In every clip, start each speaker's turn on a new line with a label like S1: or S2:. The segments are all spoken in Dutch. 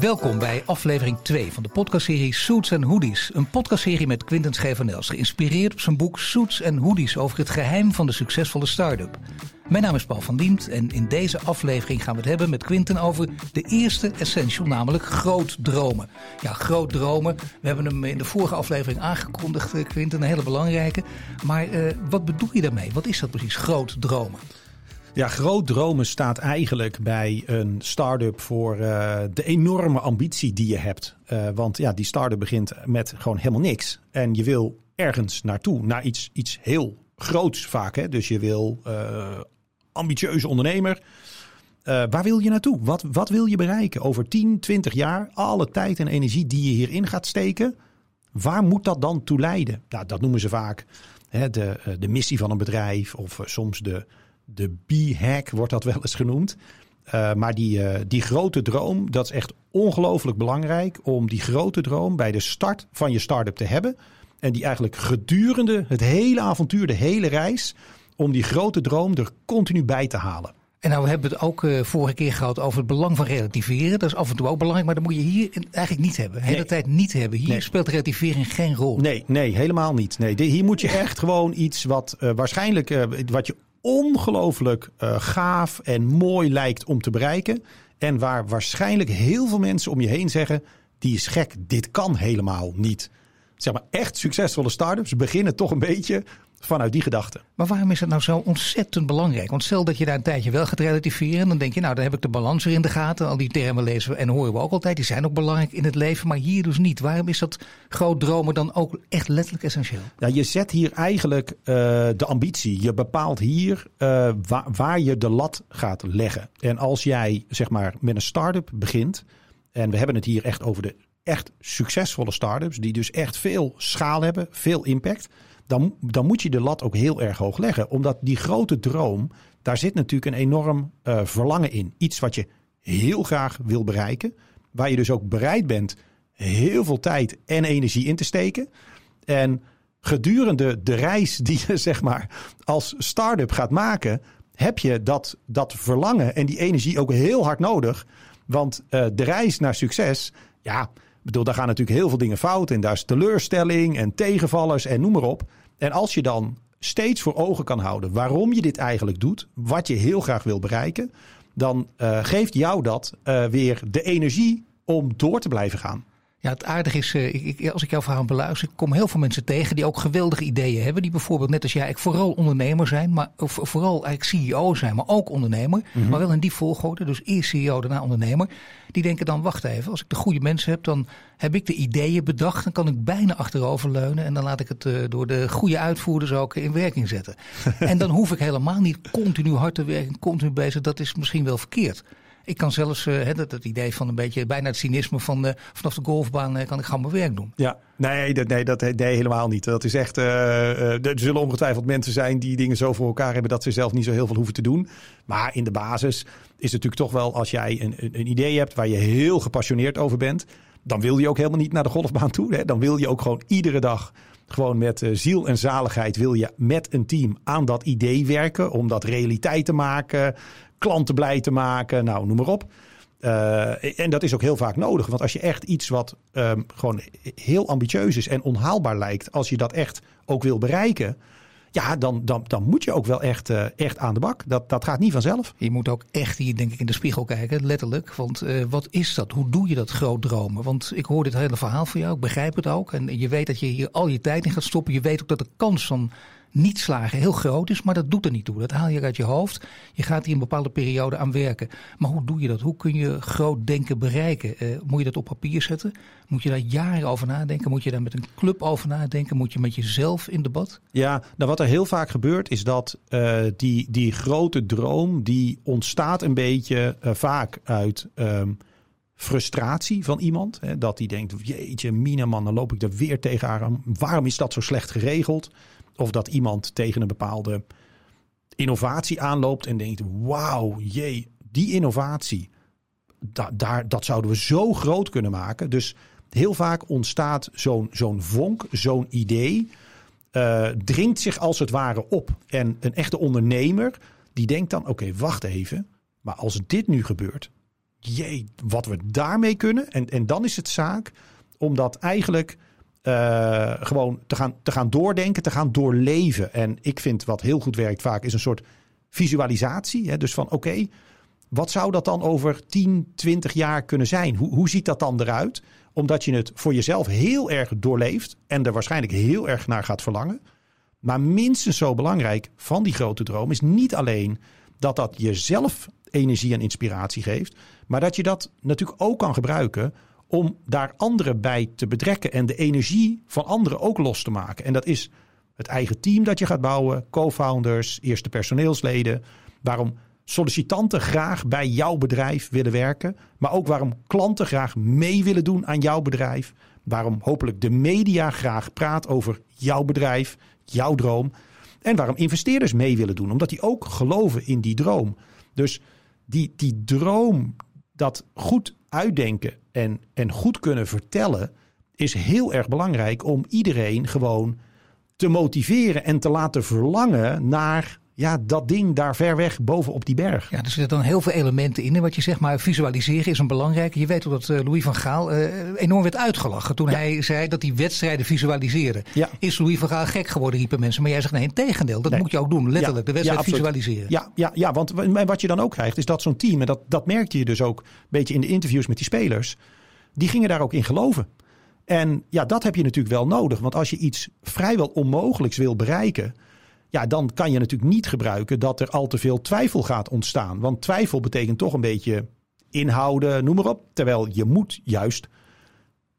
S1: Welkom bij aflevering 2 van de podcastserie Suits and Hoodies. Een podcastserie met Quinten Schevanels, geïnspireerd op zijn boek Suits and Hoodies over het geheim van de succesvolle start-up. Mijn naam is Paul van Diemt en in deze aflevering gaan we het hebben met Quinten over de eerste essential, namelijk groot dromen. Ja, groot dromen. We hebben hem in de vorige aflevering aangekondigd, eh, Quinten, een hele belangrijke. Maar uh, wat bedoel je daarmee? Wat is dat precies, groot dromen?
S2: Ja, groot dromen staat eigenlijk bij een start-up voor uh, de enorme ambitie die je hebt. Uh, want ja, die start-up begint met gewoon helemaal niks. En je wil ergens naartoe, naar iets, iets heel groots vaak. Hè? Dus je wil uh, ambitieuze ondernemer. waar wil je naartoe? Wat, wat wil je bereiken over 10, 20 jaar? Alle tijd en energie die je hierin gaat steken. Waar moet dat dan toe leiden? Nou, dat noemen ze vaak hè, de, de missie van een bedrijf of soms de de B-hack wordt dat wel eens genoemd. Uh, maar die, uh, die grote droom, dat is echt ongelooflijk belangrijk om die grote droom bij de start van je start-up te hebben. En die eigenlijk gedurende het hele avontuur, de hele reis, om die grote droom er continu bij te halen.
S1: En nou, we hebben het ook uh, vorige keer gehad over het belang van relativeren. Dat is af en toe ook belangrijk, maar dat moet je hier eigenlijk niet hebben. De hele nee. tijd niet hebben. Hier nee. speelt relativering geen rol.
S2: Nee, nee, helemaal niet. Nee, hier moet je echt gewoon iets wat uh, waarschijnlijk, uh, wat je ongelooflijk uh, gaaf en mooi lijkt om te bereiken. En waar waarschijnlijk heel veel mensen om je heen zeggen: die is gek, dit kan helemaal niet. Zeg maar echt succesvolle start-ups beginnen toch een beetje vanuit die gedachte.
S1: Maar waarom is het nou zo ontzettend belangrijk? Want stel dat je daar een tijdje wel gaat relativeren, dan denk je, nou, dan heb ik de balans weer in de gaten. Al die termen lezen we en horen we ook altijd, die zijn ook belangrijk in het leven, maar hier dus niet. Waarom is dat groot dromen dan ook echt letterlijk essentieel?
S2: Ja, je zet hier eigenlijk uh, de ambitie. Je bepaalt hier uh, waar, waar je de lat gaat leggen. En als jij, zeg maar, met een start-up begint, en we hebben het hier echt over de echt succesvolle start-ups, die dus echt veel schaal hebben, veel impact dan, dan moet je de lat ook heel erg hoog leggen. Omdat die grote droom, daar zit natuurlijk een enorm uh, verlangen in. Iets wat je heel graag wil bereiken. Waar je dus ook bereid bent heel veel tijd en energie in te steken. En gedurende de reis die je zeg maar als start-up gaat maken, heb je dat, dat verlangen en die energie ook heel hard nodig. Want uh, de reis naar succes, ja, bedoel, daar gaan natuurlijk heel veel dingen fout. En daar is teleurstelling en tegenvallers en noem maar op. En als je dan steeds voor ogen kan houden waarom je dit eigenlijk doet, wat je heel graag wil bereiken, dan uh, geeft jou dat uh, weer de energie om door te blijven gaan.
S1: Ja, het aardige is, uh, ik, als ik jouw verhaal beluister, ik kom heel veel mensen tegen die ook geweldige ideeën hebben. Die bijvoorbeeld net als jij eigenlijk vooral ondernemer zijn, maar of vooral eigenlijk CEO zijn, maar ook ondernemer. Mm -hmm. Maar wel in die volgorde, dus eerst CEO, daarna ondernemer. Die denken dan, wacht even, als ik de goede mensen heb, dan heb ik de ideeën bedacht. Dan kan ik bijna achteroverleunen en dan laat ik het uh, door de goede uitvoerders ook in werking zetten. en dan hoef ik helemaal niet continu hard te werken, continu bezig. Dat is misschien wel verkeerd. Ik kan zelfs uh, dat, dat idee van een beetje bijna het cynisme van uh, vanaf de golfbaan uh, kan ik gewoon mijn werk doen.
S2: Ja, nee, dat, nee, dat helemaal niet. Dat is echt. er zullen ongetwijfeld mensen zijn die dingen zo voor elkaar hebben dat ze zelf niet zo heel veel hoeven te doen. Maar in de basis is het natuurlijk toch wel als jij een, een idee hebt waar je heel gepassioneerd over bent, dan wil je ook helemaal niet naar de golfbaan toe. Hè? Dan wil je ook gewoon iedere dag gewoon met ziel en zaligheid wil je met een team aan dat idee werken. Om dat realiteit te maken klanten blij te maken, nou noem maar op. Uh, en dat is ook heel vaak nodig. Want als je echt iets wat um, gewoon heel ambitieus is en onhaalbaar lijkt, als je dat echt ook wil bereiken, ja, dan, dan, dan moet je ook wel echt, uh, echt aan de bak. Dat, dat gaat niet vanzelf.
S1: Je moet ook echt hier, denk ik, in de spiegel kijken, letterlijk. Want uh, wat is dat? Hoe doe je dat groot dromen? Want ik hoor dit hele verhaal van jou, ik begrijp het ook. En je weet dat je hier al je tijd in gaat stoppen. Je weet ook dat de kans van niet slagen heel groot is, maar dat doet er niet toe. Dat haal je uit je hoofd. Je gaat hier een bepaalde periode aan werken. Maar hoe doe je dat? Hoe kun je groot denken bereiken? Uh, moet je dat op papier zetten? Moet je daar jaren over nadenken? Moet je daar met een club over nadenken? Moet je met jezelf in debat?
S2: Ja, nou wat er heel vaak gebeurt is dat uh, die, die grote droom, die ontstaat een beetje uh, vaak uit... Um, frustratie van iemand. Hè, dat die denkt, jeetje, mina man, dan loop ik er weer tegenaan. Waarom is dat zo slecht geregeld? Of dat iemand tegen een bepaalde innovatie aanloopt en denkt: wauw, jee, die innovatie, da daar, dat zouden we zo groot kunnen maken. Dus heel vaak ontstaat zo'n zo'n vonk, zo'n idee, uh, dringt zich als het ware op. En een echte ondernemer die denkt dan: oké, wacht even, maar als dit nu gebeurt, jee, wat we daarmee kunnen. En, en dan is het zaak om dat eigenlijk uh, gewoon te gaan, te gaan doordenken, te gaan doorleven. En ik vind wat heel goed werkt vaak is een soort visualisatie. Hè? Dus van oké, wat zou dat dan over 10, 20 jaar kunnen zijn? Hoe, hoe ziet dat dan eruit? Omdat je het voor jezelf heel erg doorleeft en er waarschijnlijk heel erg naar gaat verlangen. Maar minstens zo belangrijk van die grote droom is niet alleen dat dat jezelf energie en inspiratie geeft, maar dat je dat natuurlijk ook kan gebruiken om daar anderen bij te betrekken en de energie van anderen ook los te maken. En dat is het eigen team dat je gaat bouwen, co-founders, eerste personeelsleden. Waarom sollicitanten graag bij jouw bedrijf willen werken, maar ook waarom klanten graag mee willen doen aan jouw bedrijf. Waarom hopelijk de media graag praat over jouw bedrijf, jouw droom. En waarom investeerders mee willen doen, omdat die ook geloven in die droom. Dus die, die droom, dat goed uitdenken en, en goed kunnen vertellen, is heel erg belangrijk om iedereen gewoon te motiveren en te laten verlangen naar ja, dat ding daar ver weg boven op die berg.
S1: Ja, er zitten dan heel veel elementen in. En wat je zegt, maar visualiseren is een belangrijke. Je weet ook dat uh, Louis van Gaal uh, enorm werd uitgelachen toen hij zei dat hij wedstrijden visualiseren. Ja. Is Louis van Gaal gek geworden, riepen mensen. Maar jij zegt nee, in tegendeel. Dat moet je ook doen, letterlijk. De wedstrijd visualiseren.
S2: Ja, ja, ja, want wat je dan ook krijgt is dat zo'n team, en dat, dat merkte je dus ook een beetje in de interviews met die spelers, die gingen daar ook in geloven. En ja, dat heb je natuurlijk wel nodig. Want als je iets vrijwel onmogelijks wil bereiken ja, dan kan je natuurlijk niet gebruiken dat er al te veel twijfel gaat ontstaan. Want twijfel betekent toch een beetje inhouden, noem maar op. Terwijl je moet juist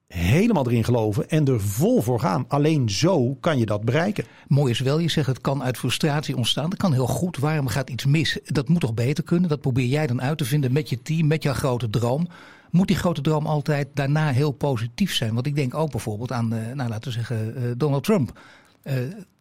S2: helemaal erin geloven en er vol voor gaan. Alleen zo kan je dat bereiken.
S1: Mooi is wel, je zegt het kan uit frustratie ontstaan. Dat kan heel goed. Waarom gaat iets mis? Dat moet toch beter kunnen? Dat probeer jij dan uit te vinden met je team, met jouw grote droom. Moet die grote droom altijd daarna heel positief zijn? Want ik denk ook bijvoorbeeld aan, uh, nou, laten we zeggen, uh, Donald Trump. Uh,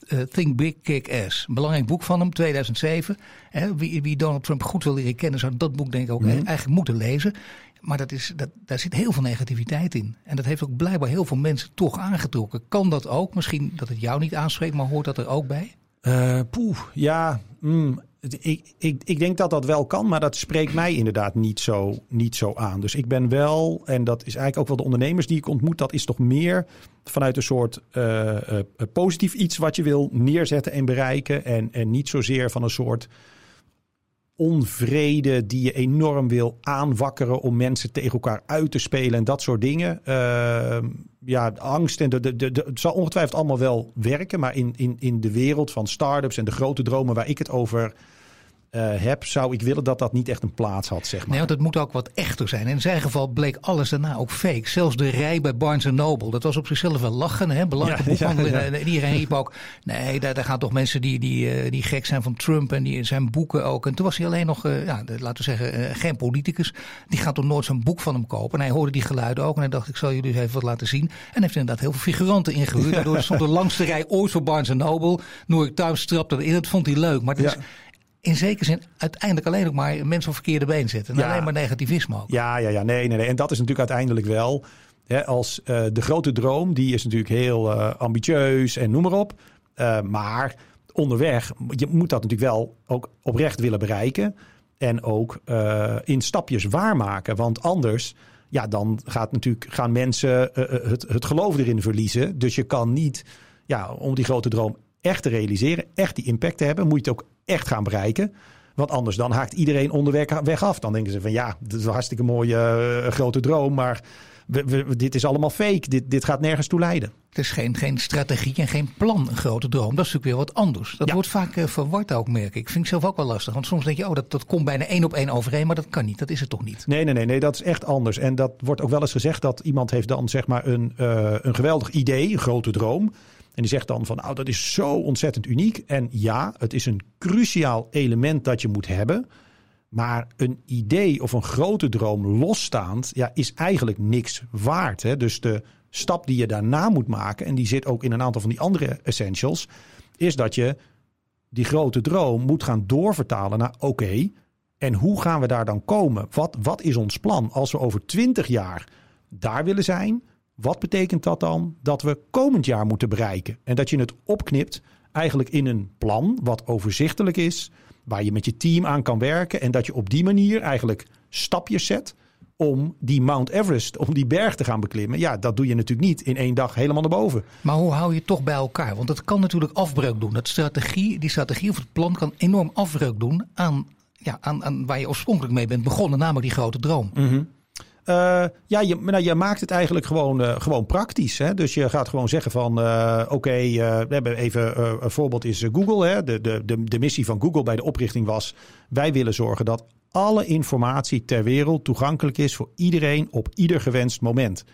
S1: uh, Think Big, Kick Ass. Een belangrijk boek van hem, 2007. Hè, wie, wie, Donald Trump goed wil leren kennen, zou dat boek denk ik ook mm eigenlijk moeten lezen. Maar dat is, dat, daar zit heel veel negativiteit in. En dat heeft ook blijkbaar heel veel mensen toch aangetrokken. Kan dat ook? Misschien dat het jou niet aanspreekt, maar hoort dat er ook bij?
S2: Uh, poeh, ja. Mm, ik, ik, ik denk dat dat wel kan, maar dat spreekt mij inderdaad niet zo, niet zo aan. Dus ik ben wel, en dat is eigenlijk ook wel de ondernemers die ik ontmoet, dat is toch meer vanuit een soort uh, uh, positief iets wat je wil neerzetten en bereiken. En, en niet zozeer van een soort onvrede die je enorm wil aanwakkeren om mensen tegen elkaar uit te spelen en dat soort dingen. Uh, ja, angst en de, het zal ongetwijfeld allemaal wel werken, maar in, in, in de wereld van start-ups en de grote dromen waar ik het over uh, heb, zou ik willen dat dat niet echt een plaats had, zeg maar.
S1: Nee, want het moet ook wat echter zijn. In zijn geval bleek alles daarna ook fake. Zelfs de rij bij Barnes Noble, dat was op zichzelf wel lachen. Hè? Belangrijke ja. Ja, ja. En iedereen riep ook, nee, daar, daar gaan toch mensen die, die, uh, die gek zijn van Trump en die zijn boeken ook. En toen was hij alleen nog, uh, ja, laten we zeggen, geen politicus. Die gaat toch nooit zo'n boek van hem kopen. En hij hoorde die geluiden ook en hij dacht, ik zal jullie even wat laten zien. En heeft inderdaad heel veel figuranten ingehuurd. Daardoor stond de langste rij ooit voor Barnes Noble. New York Times trapte erin, dat vond hij leuk. Maar het is in zekere zin uiteindelijk alleen nog maar mensen op verkeerde been zetten. En alleen maar negativisme ook.
S2: Ja, ja, ja. Nee, nee, nee. En dat is natuurlijk uiteindelijk wel. Hè, als uh, de grote droom, die is natuurlijk heel uh, ambitieus en noem maar op. Uh, maar onderweg, je moet dat natuurlijk wel ook oprecht willen bereiken. En ook in stapjes waarmaken. Want anders, ja, dan gaat natuurlijk, gaan mensen het, het geloof erin verliezen. Dus je kan niet, ja, om die grote droom echt te realiseren, echt die impact te hebben, moet je het ook echt gaan bereiken. Want anders dan haakt iedereen onderweg weg af. Dan denken ze van ja, dat is een hartstikke mooie uh, grote droom, maar we, we, dit is allemaal fake. Dit, dit gaat nergens toe leiden.
S1: Het is geen, geen strategie en geen plan, een grote droom. Dat is natuurlijk weer wat anders. Dat wordt vaak uh, verward ook, merk ik. Vind ik zelf ook wel lastig. Want soms denk je, oh, dat, dat komt bijna één op één overeen. Maar dat kan niet. Dat is het toch niet?
S2: Nee, nee, nee, nee. Dat is echt anders. En dat wordt ook wel eens gezegd dat iemand heeft dan zeg maar een, uh, een geweldig idee, een grote droom. En die zegt dan van, nou, dat is zo ontzettend uniek. En ja, het is een cruciaal element dat je moet hebben. Maar een idee of een grote droom losstaand, ja, is eigenlijk niks waard. Hè? Dus de stap die je daarna moet maken, en die zit ook in een aantal van die andere essentials, is dat je die grote droom moet gaan doorvertalen naar oké, en hoe gaan we daar dan komen? Wat, wat is ons plan als we over twintig jaar daar willen zijn? Wat betekent dat dan dat we komend jaar moeten bereiken? En dat je het opknipt eigenlijk in een plan wat overzichtelijk is, waar je met je team aan kan werken en dat je op die manier eigenlijk stapjes zet om die Mount Everest, om die berg te gaan beklimmen. Ja, dat doe je natuurlijk niet in één dag helemaal naar boven.
S1: Maar hoe hou je het toch bij elkaar? Want het kan natuurlijk afbreuk doen. Dat strategie, die strategie of het plan kan enorm afbreuk doen aan, ja, aan, aan waar je oorspronkelijk mee bent begonnen, namelijk die grote droom.
S2: Uh, ja, je, nou, je maakt het eigenlijk gewoon, uh, gewoon praktisch. Hè? Dus je gaat gewoon zeggen van uh, oké, we hebben even een voorbeeld is Google. Hè? De, de, de, de missie van Google bij de oprichting was wij willen zorgen dat alle informatie ter wereld toegankelijk is voor iedereen op ieder gewenst moment.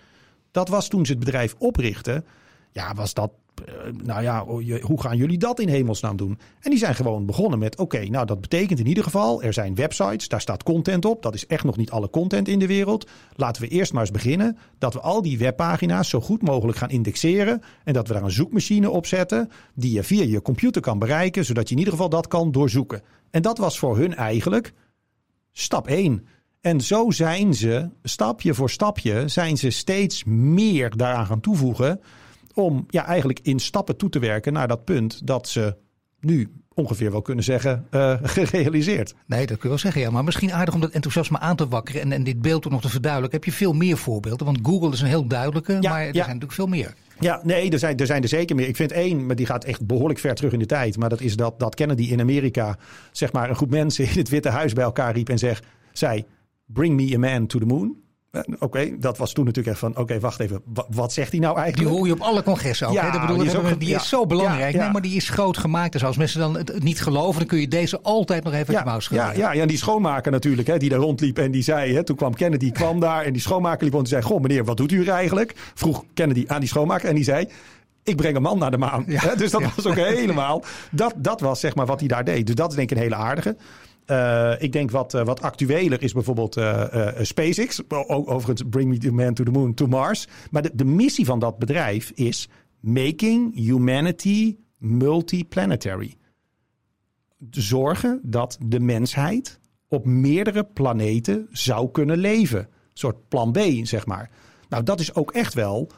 S2: Dat was toen ze het bedrijf oprichtten. Ja, was dat eh, nou ja, hoe gaan jullie dat in hemelsnaam doen? En die zijn gewoon begonnen met: oké, nou dat betekent in ieder geval, er zijn websites, daar staat content op. Dat is echt nog niet alle content in de wereld. Laten we eerst maar eens beginnen dat we al die webpagina's zo goed mogelijk gaan indexeren. En dat we daar een zoekmachine op zetten die je via je computer kan bereiken, zodat je in ieder geval dat kan doorzoeken. En dat was voor hun eigenlijk stap 1. En zo zijn ze, stapje voor stapje, zijn ze steeds meer daaraan gaan toevoegen om ja, eigenlijk in stappen toe te werken naar dat punt dat ze nu ongeveer wel kunnen zeggen uh, gerealiseerd.
S1: Nee, dat kun je wel zeggen, ja. Maar misschien aardig om dat enthousiasme aan te wakkeren en, en dit beeld ook nog te verduidelijken. Heb je veel meer voorbeelden? Want Google is een heel duidelijke, ja, maar er zijn natuurlijk veel meer.
S2: Ja, nee, er zijn, er zijn er zeker meer. Ik vind één, maar die gaat echt behoorlijk ver terug in de tijd. Maar dat is dat, dat Kennedy in Amerika, zeg maar, een groep mensen in het Witte Huis bij elkaar riep en zeg, zei: Bring me a man to the moon. Eh, oké, dat was toen natuurlijk echt van, oké, wacht even, wat, zegt hij nou eigenlijk?
S1: Die hoor je op alle congressen ook. Ja, hè? bedoel, die, is, ook, die is zo belangrijk. Nee, maar die is groot gemaakt. Dus als mensen dan het niet geloven, dan kun je deze altijd nog even uit de mouw
S2: schudden. Ja, ja, ja, en die schoonmaker natuurlijk, hè, die daar rondliep en die zei, hè, toen kwam Kennedy kwam daar en die schoonmaker liep rond en zei, goh meneer, wat doet u eigenlijk? Vroeg Kennedy aan die schoonmaker en die zei, ik breng een man naar de maan. Ja, dus dat was ook helemaal. Dat, dat was zeg maar wat hij daar deed. Dus dat is denk ik een hele aardige. Uh, ik denk wat, uh, wat actueler is bijvoorbeeld uh, SpaceX. Overigens, bring me the man to the moon, to Mars. Maar de, de missie van dat bedrijf is making humanity multiplanetary. Zorgen dat de mensheid op meerdere planeten zou kunnen leven. Een soort plan B, zeg maar. Nou, dat is ook echt wel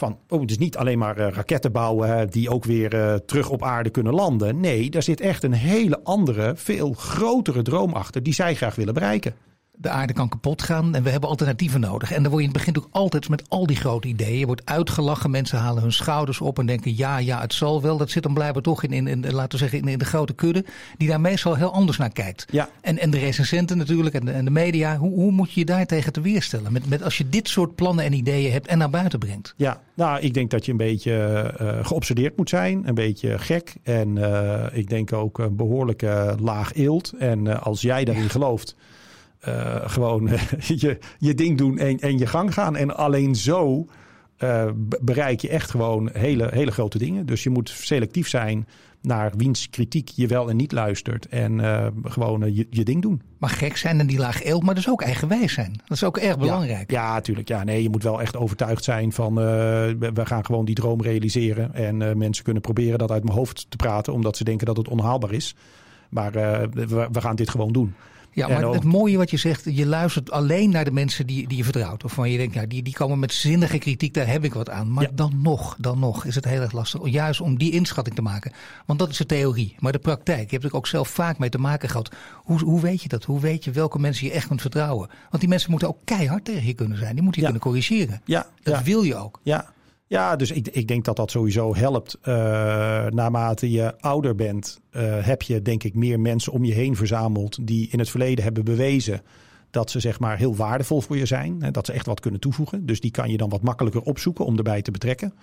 S2: van, oh, het is niet alleen maar uh, raketten bouwen die ook weer uh, terug op aarde kunnen landen. Nee, daar zit echt een hele andere, veel grotere droom achter die zij graag willen bereiken
S1: de aarde kan kapot gaan en we hebben alternatieven nodig. En dan word je in het begin ook altijd met al die grote ideeën. Je wordt uitgelachen, mensen halen hun schouders op en denken ja, ja, het zal wel. Dat zit dan blijkbaar toch in, in, in laten we zeggen, in, de grote kudde, die daar meestal heel anders naar kijkt. Ja. En, en de recensenten natuurlijk en de, en de media, hoe, hoe moet je je daar tegen te weerstellen? Met, met als je dit soort plannen en ideeën hebt en naar buiten brengt.
S2: Ja, nou, ik denk dat je een beetje uh, geobsedeerd moet zijn, een beetje gek. En uh, ik denk ook een behoorlijke laag eelt. En uh, als jij daarin gelooft uh, gewoon je, je ding doen en, en je gang gaan. En alleen zo uh, bereik je echt gewoon hele, hele grote dingen. Dus je moet selectief zijn naar wiens kritiek je wel en niet luistert. En uh, gewoon je, je ding doen.
S1: Maar gek zijn en die laag eelt, maar dus ook eigenwijs zijn. Dat is ook erg belangrijk.
S2: Ja, natuurlijk. Ja, nee, je moet wel echt overtuigd zijn van we gaan gewoon die droom realiseren. En mensen kunnen proberen dat uit mijn hoofd te praten, omdat ze denken dat het onhaalbaar is. Maar we, we gaan dit gewoon doen.
S1: Ja, maar het mooie wat je zegt, je luistert alleen naar de mensen die, die je vertrouwt. Of van je denkt, ja, die, die komen met zinnige kritiek, daar heb ik wat aan. Maar dan nog, dan nog is het heel erg lastig. Juist om die inschatting te maken. Want dat is de theorie. Maar de praktijk, je hebt er ook zelf vaak mee te maken gehad. Hoe, hoe weet je dat? Hoe weet je welke mensen je echt kunt vertrouwen? Want die mensen moeten ook keihard tegen je kunnen zijn. Die moeten je kunnen corrigeren. Ja, dat wil je ook.
S2: Ja, ja, dus ik, ik denk dat dat sowieso helpt. Uh, naarmate je ouder bent, uh, heb je denk ik meer mensen om je heen verzameld die in het verleden hebben bewezen dat ze zeg maar heel waardevol voor je zijn. Hè, dat ze echt wat kunnen toevoegen. Dus die kan je dan wat makkelijker opzoeken om erbij te betrekken.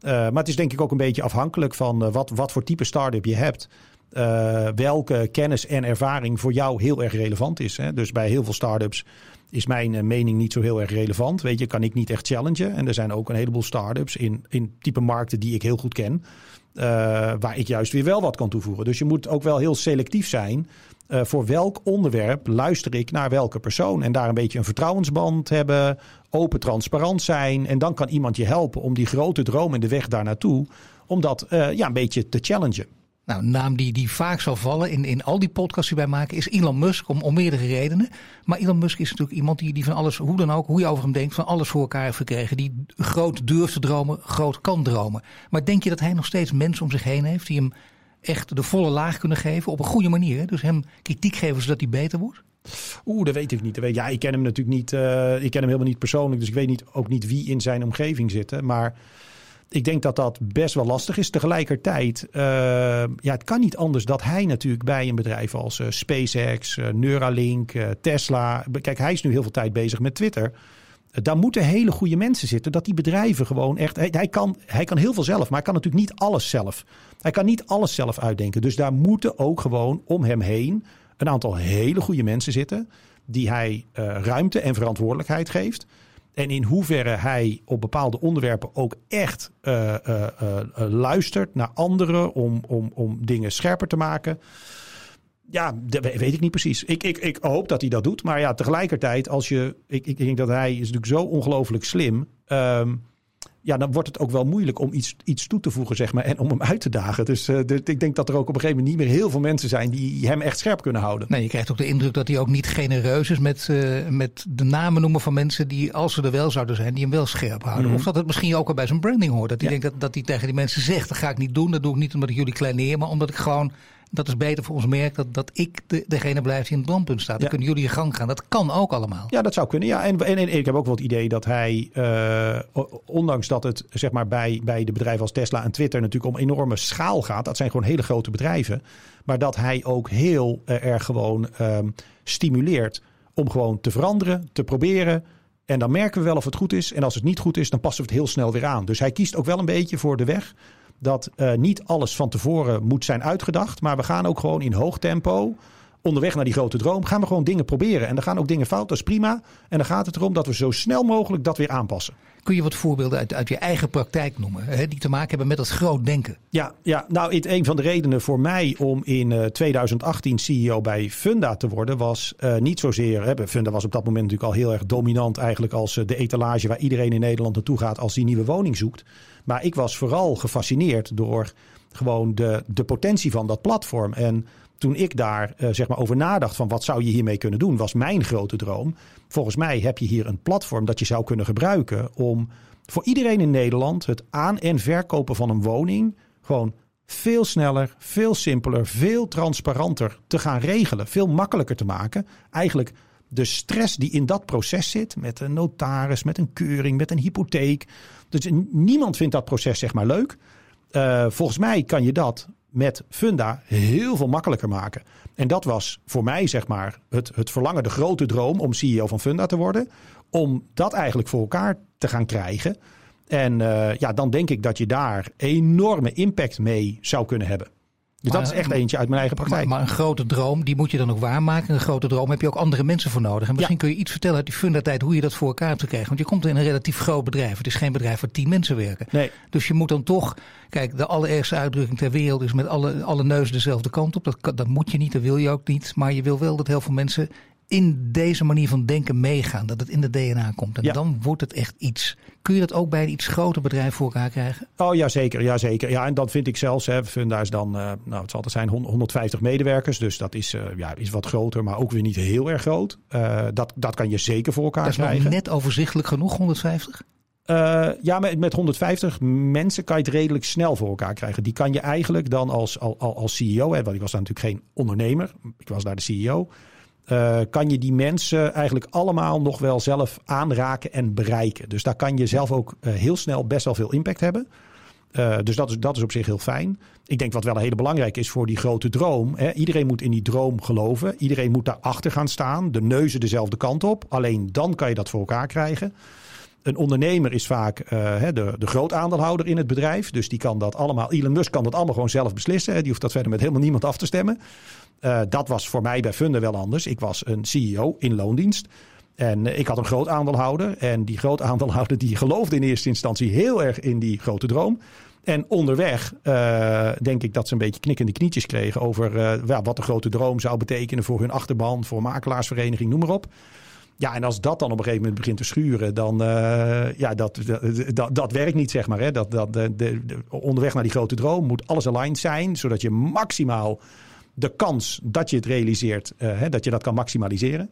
S2: Uh, maar het is denk ik ook een beetje afhankelijk van wat, wat voor type start-up je hebt. welke kennis en ervaring voor jou heel erg relevant is. Hè. Dus bij heel veel start-ups is mijn eh, mening niet zo heel erg relevant. Weet je, kan ik niet echt challengen. En er zijn ook een heleboel start-ups in, in type markten die ik heel goed ken. Uh, waar ik juist weer wel wat kan toevoegen. Dus je moet ook wel heel selectief zijn. Uh, voor welk onderwerp luister ik naar welke persoon? En daar een beetje een vertrouwensband hebben. Open, transparant zijn. En dan kan iemand je helpen om die grote droom en de weg daar naartoe. Om dat ja, een beetje te challengen.
S1: Nou, een naam die, die vaak zal vallen in, in al die podcasts die wij maken is Elon Musk om, om meerdere redenen. Maar Elon Musk is natuurlijk iemand die, die van alles, hoe dan ook, hoe je over hem denkt, van alles voor elkaar heeft gekregen. Die groot durft te dromen, groot kan dromen. Maar denk je dat hij nog steeds mensen om zich heen heeft die hem echt de volle laag kunnen geven op een goede manier? Dus hem kritiek geven zodat hij beter wordt?
S2: Oeh, dat weet ik niet. Ja, ik ken hem natuurlijk niet. eh, ik ken hem helemaal niet persoonlijk. Dus ik weet niet, ook niet wie in zijn omgeving zitten. Maar ik denk dat dat best wel lastig is. Tegelijkertijd, eh, ja, het kan niet anders dat hij natuurlijk bij een bedrijf als eh, SpaceX, eh, Neuralink, Tesla. Kijk, hij is nu heel veel tijd bezig met Twitter. Daar moeten hele goede mensen zitten. Dat die bedrijven gewoon echt. Hij, kan, hij kan heel veel zelf, maar hij kan natuurlijk niet alles zelf. Hij kan niet alles zelf uitdenken. Dus daar moeten ook gewoon om hem heen een aantal hele goede mensen zitten. Die hij ruimte en verantwoordelijkheid geeft. En in hoeverre hij op bepaalde onderwerpen ook echt eh, eh, eh, luistert naar anderen om, om, om dingen scherper te maken. Ja, dat we- weet ik niet precies. Ik, ik, ik hoop dat hij dat doet. Maar ja, tegelijkertijd, als je. Ik, ik denk dat hij is natuurlijk zo ongelooflijk slim. Ehm, ja, dan wordt het ook wel moeilijk om iets, iets toe te voegen, zeg maar. En om hem uit te dagen. Dus eh, de- ik denk dat er ook op een gegeven moment niet meer heel veel mensen zijn die hem echt scherp kunnen houden.
S1: Nee, je krijgt ook de indruk dat hij ook niet genereus is met, eh, met de namen noemen van mensen die, als ze er wel zouden zijn, die hem wel scherp houden.
S2: Mhm.
S1: Of dat het misschien ook al bij zijn branding hoort. Dat hij
S2: Ja.
S1: denkt dat, dat hij tegen die mensen zegt, dat ga ik niet doen. Dat doe ik niet omdat ik jullie kleineer, maar omdat ik gewoon, dat is beter voor ons merk, dat, dat ik de, degene blijf die in het brandpunt staat. Dan
S2: Ja.
S1: kunnen jullie je gang gaan. Dat kan ook allemaal.
S2: Ja, dat zou kunnen. Ja, en, en, en ik heb ook wel het idee dat hij, eh, ondanks dat het zeg maar, bij, bij de bedrijven als Tesla en Twitter natuurlijk om enorme schaal gaat, dat zijn gewoon hele grote bedrijven, maar dat hij ook heel eh, erg gewoon ehm, stimuleert om gewoon te veranderen, te proberen. En dan merken we wel of het goed is. En als het niet goed is, dan passen we het heel snel weer aan. Dus hij kiest ook wel een beetje voor de weg dat eh, niet alles van tevoren moet zijn uitgedacht. Maar we gaan ook gewoon in hoog tempo onderweg naar die grote droom gaan we gewoon dingen proberen. En dan gaan ook dingen fout, dat is prima. En dan gaat het erom dat we zo snel mogelijk dat weer aanpassen.
S1: Kun je wat voorbeelden uit, uit je eigen praktijk noemen, hè, die te maken hebben met dat groot denken?
S2: Ja, ja nou, het, een van de redenen voor mij om in eh, 2018 CEO bij Funda te worden was eh, niet zozeer. Hè, Funda was op dat moment natuurlijk al heel erg dominant, eigenlijk als eh, de etalage waar iedereen in Nederland naartoe gaat als die nieuwe woning zoekt. Maar ik was vooral gefascineerd door gewoon de, de potentie van dat platform. En toen ik daar eh, zeg maar over nadacht van wat zou je hiermee kunnen doen, was mijn grote droom. Volgens mij heb je hier een platform dat je zou kunnen gebruiken om voor iedereen in Nederland het aan- en verkopen van een woning gewoon veel sneller, veel simpeler, veel transparanter te gaan regelen. Veel makkelijker te maken. Eigenlijk de stress die in dat proces zit, met een notaris, met een keuring, met een hypotheek. Dus niemand vindt dat proces zeg maar leuk. Uh, volgens mij kan je dat met Funda heel veel makkelijker maken. En dat was voor mij zeg maar het, het verlangen, de grote droom om CEO van Funda te worden. Om dat eigenlijk voor elkaar te gaan krijgen. En uh, ja, dan denk ik dat je daar enorme impact mee zou kunnen hebben. Dus maar, dat is echt eentje uit mijn eigen praktijk.
S1: Maar, maar, een grote droom, die moet je dan ook waarmaken. Een grote droom heb je ook andere mensen voor nodig. En misschien ja. kun je iets vertellen uit die fundatijd hoe je dat voor elkaar hebt gekregen. Want je komt in een relatief groot bedrijf. Het is geen bedrijf waar tien mensen werken.
S2: Nee.
S1: Dus je moet dan toch... Kijk, de allerergste uitdrukking ter wereld is met alle, alle neuzen dezelfde kant op. Dat, dat moet je niet, dat wil je ook niet. Maar je wil wel dat heel veel mensen in deze manier van denken meegaan. Dat het in de DNA komt. En ja. dan wordt het echt iets. Kun je dat ook bij een iets groter bedrijf voor elkaar krijgen?
S2: Oh ja, zeker. Ja, zeker. Ja, en dat vind ik zelfs. Hè, Funda is dan, uh, nou, het zal altijd zijn 150 medewerkers. Dus dat is, uh, ja, is wat groter, maar ook weer niet heel erg groot. Uh, dat, dat kan je zeker voor elkaar
S1: dat is
S2: krijgen.
S1: net overzichtelijk genoeg, 150?
S2: Uh, ja, met, met 150 mensen kan je het redelijk snel voor elkaar krijgen. Die kan je eigenlijk dan als, als, als CEO, hè, want ik was daar natuurlijk geen ondernemer, ik was daar de CEO. Uh, kan je die mensen eigenlijk allemaal nog wel zelf aanraken en bereiken. Dus daar kan je zelf ook uh, heel snel best wel veel impact hebben. Uh, dus dat is, dat is op zich heel fijn. Ik denk wat wel een hele belangrijke is voor die grote droom. Hè, iedereen moet in die droom geloven. Iedereen moet daarachter gaan staan. De neuzen dezelfde kant op. Alleen dan kan je dat voor elkaar krijgen. Een ondernemer is vaak de, de groot aandeelhouder in het bedrijf. Dus die kan dat allemaal. Elon Musk kan dat allemaal gewoon zelf beslissen. Hè. Die hoeft dat verder met helemaal niemand af te stemmen. Uh, dat was voor mij bij Funda wel anders. Ik was een CEO in loondienst. En ik had een groot aandeelhouder. En die groot aandeelhouder die geloofde in eerste instantie heel erg in die grote droom. En onderweg uh, denk ik dat ze een beetje knikkende knietjes kregen over wat de grote droom zou betekenen voor hun achterban, voor makelaarsvereniging, noem maar op. Ja, en als dat dan op een gegeven moment begint te schuren, dan ja, dat, dat, dat, dat werkt niet, zeg maar. Hè. Dat, dat, de, de, onderweg naar die grote droom moet alles aligned zijn, zodat je maximaal de kans dat je het realiseert, uh, hè, dat je dat kan maximaliseren.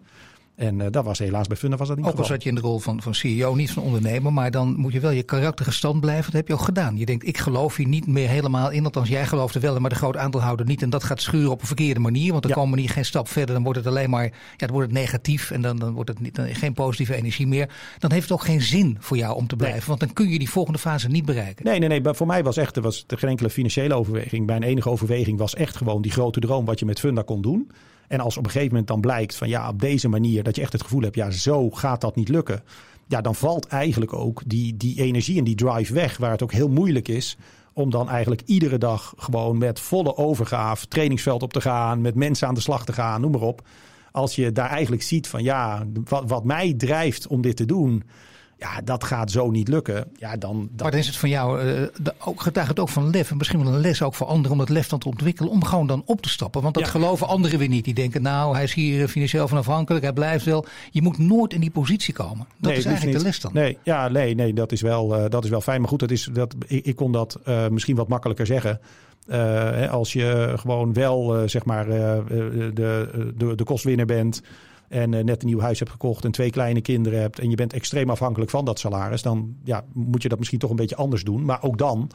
S2: En uh, dat was helaas bij Funda was dat niet
S1: Ook al zat je in de rol van, van CEO, niet van ondernemer. Maar dan moet je wel je karakter gestand blijven. Dat heb je ook gedaan. Je denkt, ik geloof hier niet meer helemaal in. Althans, jij gelooft er wel maar de groot aandeelhouder niet. En dat gaat schuren op een verkeerde manier. Want dan komen we niet geen stap verder. Dan wordt het alleen maar ja, dan wordt het negatief. En dan, dan wordt het niet, dan geen positieve energie meer. Dan heeft het ook geen zin voor jou om te blijven. Want dan kun je die volgende fase niet bereiken.
S2: Nee, nee, nee. Maar voor mij was echt, er was geen enkele financiële overweging. Mijn enige overweging was echt gewoon die grote droom wat je met Funda kon doen. En als op een gegeven moment dan blijkt van ja, op deze manier dat je echt het gevoel hebt, ja, zo gaat dat niet lukken. Ja, dan valt eigenlijk ook die, die energie en die drive weg, waar het ook heel moeilijk is om dan eigenlijk iedere dag gewoon met volle overgave trainingsveld op te gaan, met mensen aan de slag te gaan, noem maar op. Als je daar eigenlijk ziet van ja, wat, wat mij drijft om dit te doen, ja, dat gaat zo niet lukken. Ja, dan, dan...
S1: Maar dan is het van jou, uh, de, ook, getuigt het ook van lef. En misschien wel een les ook voor anderen om dat lef dan te ontwikkelen. Om gewoon dan op te stappen. Want dat geloven anderen weer niet. Die denken, nou, hij is hier financieel van afhankelijk. Hij blijft wel. Je moet nooit in die positie komen. Dat is eigenlijk de les dan.
S2: Nee, ja, nee, nee dat, is wel, uh, dat is wel fijn. Maar goed, dat is, dat, ik, ik kon dat uh, misschien wat makkelijker zeggen. Uh, als je gewoon wel, zeg maar, de, de, de kostwinner bent en uh, net een nieuw huis hebt gekocht en twee kleine kinderen hebt en je bent extreem afhankelijk van dat salaris, dan ja, moet je dat misschien toch een beetje anders doen. Maar ook dan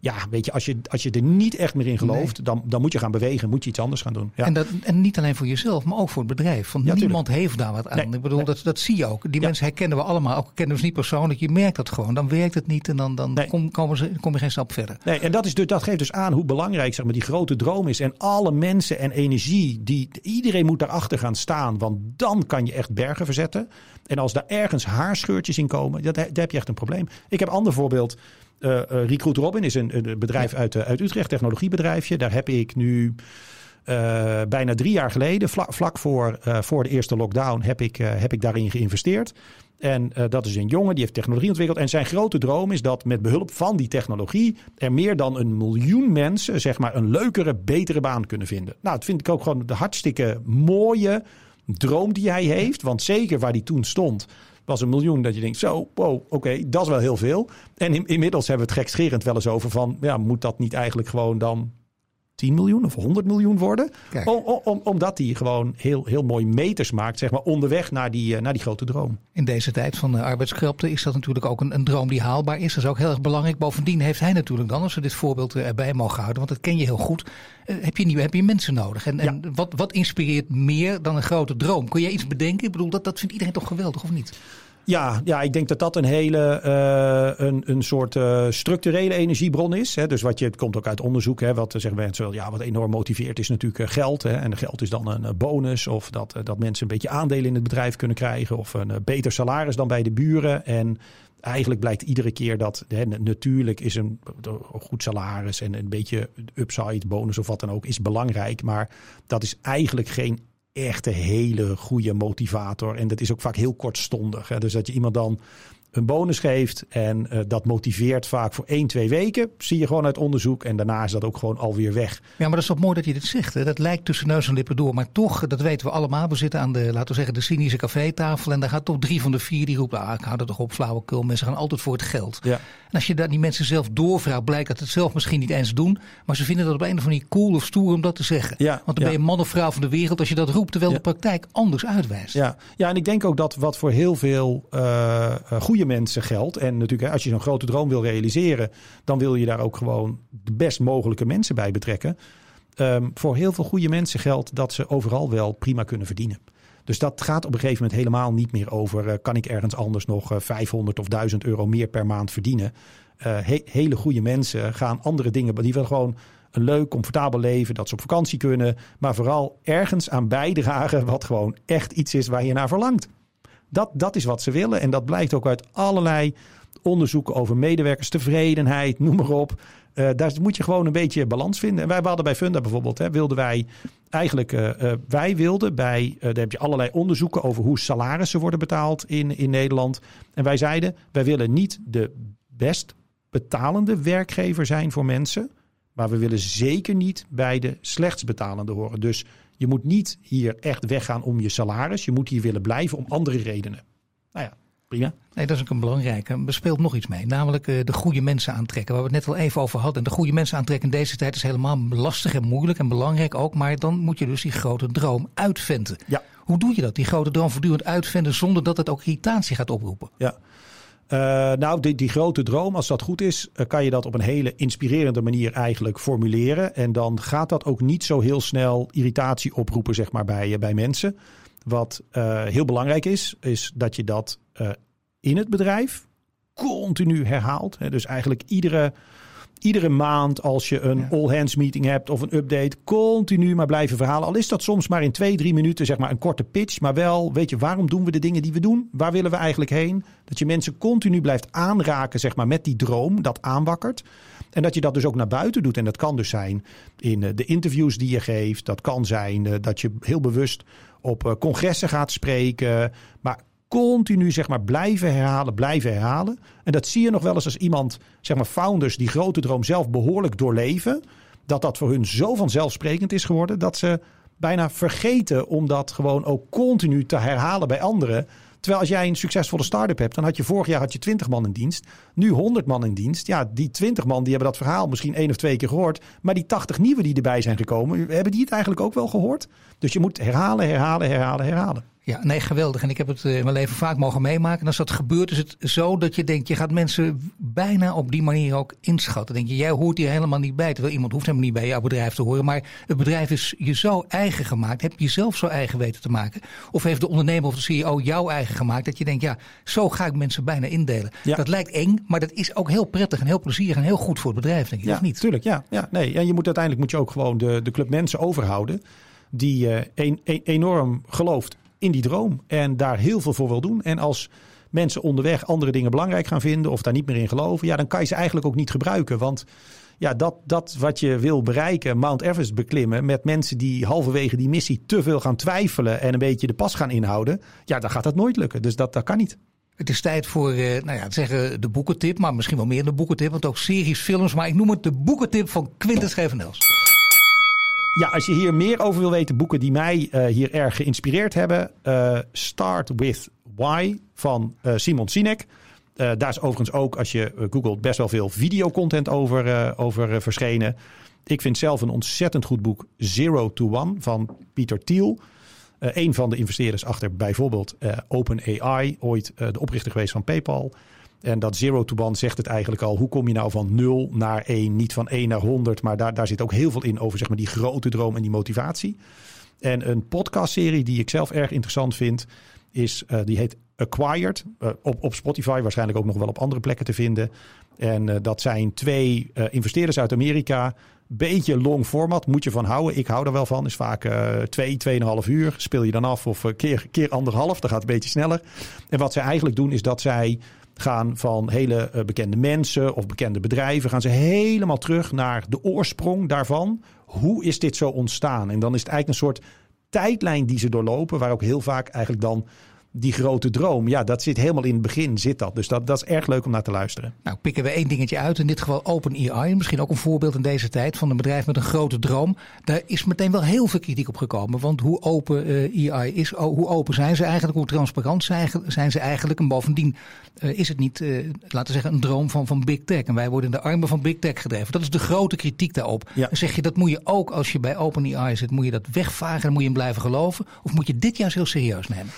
S2: ja, weet je, als je, als je er niet echt meer in gelooft, dan, dan moet je gaan bewegen, moet je iets anders gaan doen. Ja.
S1: En, dat, en niet alleen voor jezelf, maar ook voor het bedrijf. Want niemand heeft daar wat aan. ik bedoel, dat, dat zie je ook. Die mensen herkennen we allemaal, ook kennen we ze niet persoonlijk. Je merkt dat gewoon. Dan werkt het niet en dan, dan kom, komen ze, kom je geen stap verder.
S2: Nee, en dat, is, dus, dat geeft dus aan hoe belangrijk zeg maar, die grote droom is. En alle mensen en energie, die, iedereen moet daarachter gaan staan. Want dan kan je echt bergen verzetten. En als daar ergens haarscheurtjes in komen, dat, daar heb je echt een probleem. Ik heb een ander voorbeeld. Uh, uh, Recruit Robin is een, een bedrijf uit, uh, uit Utrecht, technologiebedrijfje. Daar heb ik nu bijna drie jaar geleden, vlak, vlak voor, voor de eerste lockdown, heb ik, heb ik daarin geïnvesteerd. En dat is een jongen die heeft technologie ontwikkeld. En zijn grote droom is dat met behulp van die technologie er meer dan een miljoen mensen zeg maar, een leukere, betere baan kunnen vinden. Nou, dat vind ik ook gewoon de hartstikke mooie droom die hij heeft. Want zeker waar hij toen stond, was een miljoen dat je denkt, zo, wow, oké, dat is wel heel veel. En in, inmiddels hebben we het gekscherend wel eens over van, ja, moet dat niet eigenlijk gewoon dan 10 miljoen of 100 miljoen worden. Om, om, omdat die gewoon heel, heel mooi meters maakt, zeg maar, onderweg naar die, uh, naar die grote droom.
S1: In deze tijd van de arbeidskrapte is dat natuurlijk ook een, een droom die haalbaar is. Dat is ook heel erg belangrijk. Bovendien heeft hij natuurlijk dan, als we dit voorbeeld erbij mogen houden, want dat ken je heel goed, uh, heb, je nieuwe, heb je mensen nodig. En, ja. en wat, wat inspireert meer dan een grote droom? Kun je iets bedenken? Ik bedoel, dat, dat vindt iedereen toch geweldig, of niet?
S2: Ja, ja, ik denk dat dat een hele uh, een, een soort uh, structurele energiebron is. Hè. Dus wat je, het komt ook uit onderzoek. Hè, wat zeggen mensen wel, ja, wat enorm motiveert is natuurlijk geld. Hè. En geld is dan een bonus. Of dat, dat mensen een beetje aandelen in het bedrijf kunnen krijgen. Of een beter salaris dan bij de buren. En eigenlijk blijkt iedere keer dat hè, natuurlijk is een, een goed salaris en een beetje upside, bonus of wat dan ook, is belangrijk. Maar dat is eigenlijk geen echt een hele goede motivator. En dat is ook vaak heel kortstondig. Hè? Dus dat je iemand dan een bonus geeft. En uh, dat motiveert vaak voor één, twee weken. Zie je gewoon uit onderzoek. En daarna is dat ook gewoon alweer weg.
S1: Ja, maar dat is toch mooi dat je dit zegt. Hè? Dat lijkt tussen neus en lippen door. Maar toch, dat weten we allemaal. We zitten aan de, laten we zeggen, de cynische cafetafel. En daar gaat toch drie van de vier die roepen. Ah, ik hou er toch op, flauwekul. Mensen gaan altijd voor het geld. Ja. En als je daar die mensen zelf doorvraagt, blijkt dat het zelf misschien niet eens doen. Maar ze vinden dat op een of andere manier cool of stoer om dat te zeggen. Ja, Want dan ja. ben je man of vrouw van de wereld als je dat roept. Terwijl de praktijk anders uitwijst.
S2: Ja. ja, en ik denk ook dat wat voor heel veel uh, goede mensen geldt. En natuurlijk, als je zo'n grote droom wil realiseren, dan wil je daar ook gewoon de best mogelijke mensen bij betrekken. Um, voor heel veel goede mensen geldt dat ze overal wel prima kunnen verdienen. Dus dat gaat op een gegeven moment helemaal niet meer over. Uh, kan ik ergens anders nog uh, 500 of 1000 euro meer per maand verdienen? He hele goede mensen gaan andere dingen. Die willen gewoon een leuk, comfortabel leven. Dat ze op vakantie kunnen. Maar vooral ergens aan bijdragen. Wat gewoon echt iets is waar je naar verlangt. Dat, dat is wat ze willen. En dat blijkt ook uit allerlei onderzoeken over medewerkerstevredenheid, noem maar op. Uh, daar moet je gewoon een beetje balans vinden. En wij hadden bij Funda bijvoorbeeld, hè, wilden wij eigenlijk, uh, uh, wij wilden bij, daar heb je allerlei onderzoeken over hoe salarissen worden betaald in, in Nederland. En wij zeiden, wij willen niet de best betalende werkgever zijn voor mensen. Maar we willen zeker niet bij de slechts betalende horen. Dus je moet niet hier echt weggaan om je salaris. Je moet hier willen blijven om andere redenen. Nou ja, prima.
S1: Nee, dat is ook een belangrijke. Er speelt nog iets mee, namelijk uh, de goede mensen aantrekken. Waar we het net al even over hadden. En de goede mensen aantrekken in deze tijd is helemaal lastig en moeilijk en belangrijk ook. Maar dan moet je dus die grote droom uitventen. Ja. Hoe doe je dat? Die grote droom voortdurend uitvinden zonder dat het ook irritatie gaat oproepen.
S2: Ja. Uh, nou, die, die, grote droom, als dat goed is, uh, kan je dat op een hele inspirerende manier eigenlijk formuleren. En dan gaat dat ook niet zo heel snel irritatie oproepen, zeg maar, bij, bij mensen. Wat heel belangrijk is, is dat je dat in het bedrijf continu herhaalt. Dus eigenlijk iedere iedere maand als je een all hands meeting hebt of een update, continu maar blijven verhalen. Al is dat soms maar in twee, drie minuten, zeg maar een korte pitch. Maar wel, weet je, waarom doen we de dingen die we doen? Waar willen we eigenlijk heen? Dat je mensen continu blijft aanraken, zeg maar, met die droom, dat aanwakkert. En dat je dat dus ook naar buiten doet. En dat kan dus zijn in eh, de interviews die je geeft. Dat kan zijn eh, dat je heel bewust op eh, congressen gaat spreken. Maar continu zeg maar blijven herhalen, blijven herhalen. En dat zie je nog wel eens als iemand, zeg maar founders die grote droom zelf behoorlijk doorleven, dat dat voor hun zo vanzelfsprekend is geworden dat ze bijna vergeten om dat gewoon ook continu te herhalen bij anderen. Terwijl als jij een succesvolle start-up hebt, dan had je vorig jaar had je 20 man in dienst, nu 100 man in dienst. Ja, die 20 man die hebben dat verhaal misschien één of twee keer gehoord, maar die 80 nieuwe die erbij zijn gekomen, hebben die het eigenlijk ook wel gehoord? Dus je moet herhalen, herhalen, herhalen, herhalen.
S1: Ja, nee, geweldig. En ik heb het eh, in mijn leven vaak mogen meemaken. En als dat gebeurt, is het zo dat je denkt, je gaat mensen bijna op die manier ook inschatten. denk je, jij hoort hier helemaal niet bij. Terwijl iemand hoeft helemaal niet bij jouw bedrijf te horen. Maar het bedrijf is je zo eigen gemaakt. Heb je jezelf zo eigen weten te maken? Of heeft de ondernemer of de CEO jou eigen gemaakt? Dat je denkt, ja, zo ga ik mensen bijna indelen. Ja. Dat lijkt eng, maar dat is ook heel prettig en heel plezierig en heel goed voor het bedrijf, denk ik.
S2: Ja,
S1: of niet?
S2: tuurlijk. Ja, ja, nee. En je moet uiteindelijk moet je ook gewoon de, de club mensen overhouden die uh, een, een, enorm gelooft in die droom en daar heel veel voor wil doen. En als mensen onderweg andere dingen belangrijk gaan vinden of daar niet meer in geloven, ja, dan kan je ze eigenlijk ook niet gebruiken. Want ja, dat, dat wat je wil bereiken, Mount Everest beklimmen, met mensen die halverwege die missie te veel gaan twijfelen en een beetje de pas gaan inhouden, ja, dan gaat dat nooit lukken. Dus dat, dat kan niet.
S1: Het is tijd voor, eh, nou ja, zeggen de boekentip, maar misschien wel meer de boekentip, want ook series, films, maar ik noem het de boekentip van Quintus Gevenels.
S2: Ja, als je hier meer over wil weten, boeken die mij uh, hier erg geïnspireerd hebben. Uh, Start with Why van uh, Simon Sinek. daar is overigens ook, als je googelt, best wel veel videocontent over, over verschenen. Ik vind zelf een ontzettend goed boek Zero to One van Pieter Thiel. een van de investeerders achter bijvoorbeeld OpenAI, ooit de oprichter geweest van PayPal. En dat zero to one zegt het eigenlijk al. Hoe kom je nou van 0 naar 1? Niet van 1 naar 100, maar daar, daar zit ook heel veel in over zeg maar, die grote droom en die motivatie. En een podcastserie die ik zelf erg interessant vind, is, uh, die heet Acquired. Uh, op, op Spotify, waarschijnlijk ook nog wel op andere plekken te vinden. En uh, dat zijn twee investeerders uit Amerika. Beetje long format, moet je van houden. Ik hou er wel van. Is vaak twee, tweeënhalf uur. Speel je dan af of keer, keer anderhalf. Dat gaat een beetje sneller. En wat zij eigenlijk doen is dat zij gaan van hele uh, bekende mensen of bekende bedrijven, gaan ze helemaal terug naar de oorsprong daarvan. Hoe is dit zo ontstaan? En dan is het eigenlijk een soort tijdlijn die ze doorlopen, waar ook heel vaak eigenlijk dan die grote droom, ja, dat zit helemaal in het begin, zit dat. Dus dat, dat is erg leuk om naar te luisteren.
S1: Nou, pikken we één dingetje uit. In dit geval OpenAI. Misschien ook een voorbeeld in deze tijd van een bedrijf met een grote droom. Daar is meteen wel heel veel kritiek op gekomen. Want hoe open uh, AI is, hoe open zijn ze eigenlijk, hoe transparant zijn ze eigenlijk. En bovendien uh, is het niet, uh, laten we zeggen, een droom van, van Big Tech. En wij worden in de armen van Big Tech gedreven. Dat is de grote kritiek daarop. Ja. Dan zeg je, dat moet je ook als je bij OpenAI zit, moet je dat wegvagen en moet je hem blijven geloven? Of moet je dit juist heel serieus nemen?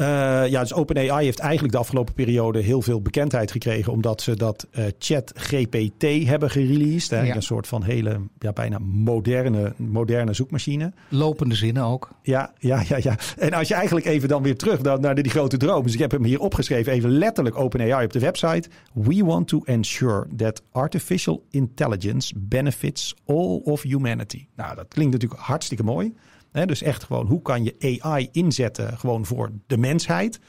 S2: Uh, ja, dus OpenAI heeft eigenlijk de afgelopen periode heel veel bekendheid gekregen. Omdat ze dat uh, chat GPT hebben gereleased. Ja. Een soort van hele, ja, bijna moderne, moderne zoekmachine.
S1: Lopende zinnen ook.
S2: Ja, ja, ja, ja. En als je eigenlijk even dan weer terug naar, naar die grote droom. Dus ik heb hem hier opgeschreven, even letterlijk OpenAI op de website. We want to ensure that artificial intelligence benefits all of humanity. Nou, dat klinkt natuurlijk hartstikke mooi dus echt gewoon, hoe kan je AI inzetten gewoon voor de mensheid?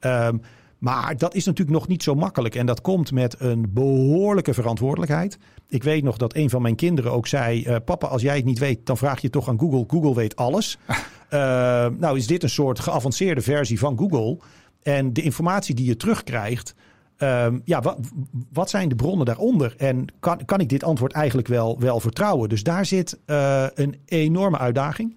S2: Um, maar dat is natuurlijk nog niet zo makkelijk. En dat komt met een behoorlijke verantwoordelijkheid. Ik weet nog dat een van mijn kinderen ook zei: uh, Papa, als jij het niet weet, dan vraag je toch aan Google. Google weet alles. uh, nou, is dit een soort geavanceerde versie van Google? En de informatie die je terugkrijgt. Um, ja, wat, wat, zijn de bronnen daaronder? En kan, kan ik dit antwoord eigenlijk wel, wel vertrouwen? Dus daar zit uh, een enorme uitdaging.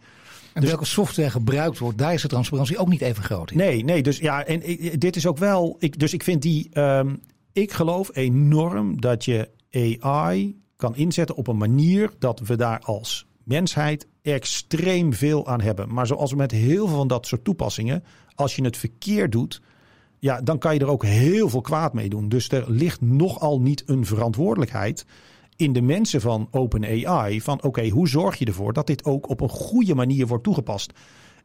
S1: En dus, welke software gebruikt wordt, daar is de transparantie ook niet even groot in.
S2: Nee, nee, dus ja, en dit is ook wel. Ik, dus ik vind die. Um, ik geloof enorm dat je AI kan inzetten op een manier dat we daar als mensheid extreem veel aan hebben. Maar zoals met heel veel van dat soort toepassingen, als je het verkeerd doet, ja, dan kan je er ook heel veel kwaad mee doen. Dus er ligt nogal niet een verantwoordelijkheid in de mensen van OpenAI. Van oké, hoe zorg je ervoor dat dit ook op een goede manier wordt toegepast?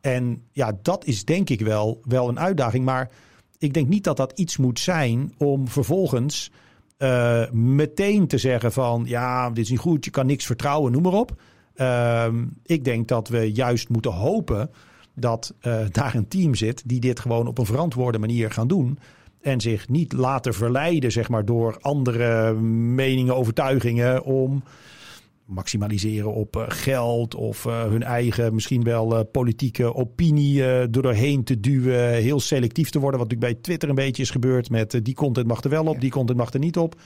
S2: En ja, dat is denk ik wel, wel een uitdaging. Maar ik denk niet dat dat iets moet zijn om vervolgens uh, meteen te zeggen van ja, dit is niet goed, je kan niks vertrouwen, noem maar op. Uh, ik denk dat we juist moeten hopen dat uh, daar een team zit die dit gewoon op een verantwoorde manier gaan doen. En zich niet laten verleiden, zeg maar, door andere meningen, overtuigingen om maximaliseren op uh, geld of uh, hun eigen misschien wel uh, politieke opinie door doorheen te duwen. Heel selectief te worden, wat natuurlijk bij Twitter een beetje is gebeurd met die content mag er wel op, die content mag er niet op.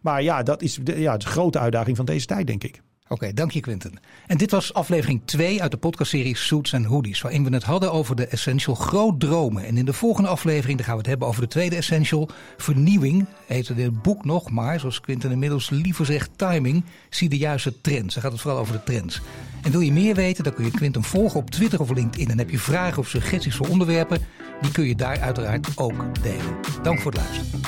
S2: Maar ja, dat is de, ja, de grote uitdaging van deze tijd, denk ik.
S1: Oké, dank je Quinten. En dit was aflevering 2 uit de podcastserie Suits and Hoodies, waarin we het hadden over de essential groot dromen. En in de volgende aflevering gaan we het hebben over de tweede essential, vernieuwing. Heette dit boek nog, maar zoals Quinten inmiddels liever zegt, timing, zie de juiste trends. Dan gaat het vooral over de trends. En wil je meer weten, dan kun je Quinten volgen op Twitter of LinkedIn. En heb je vragen of suggesties voor onderwerpen, die kun je daar uiteraard ook delen. Dank voor het luisteren.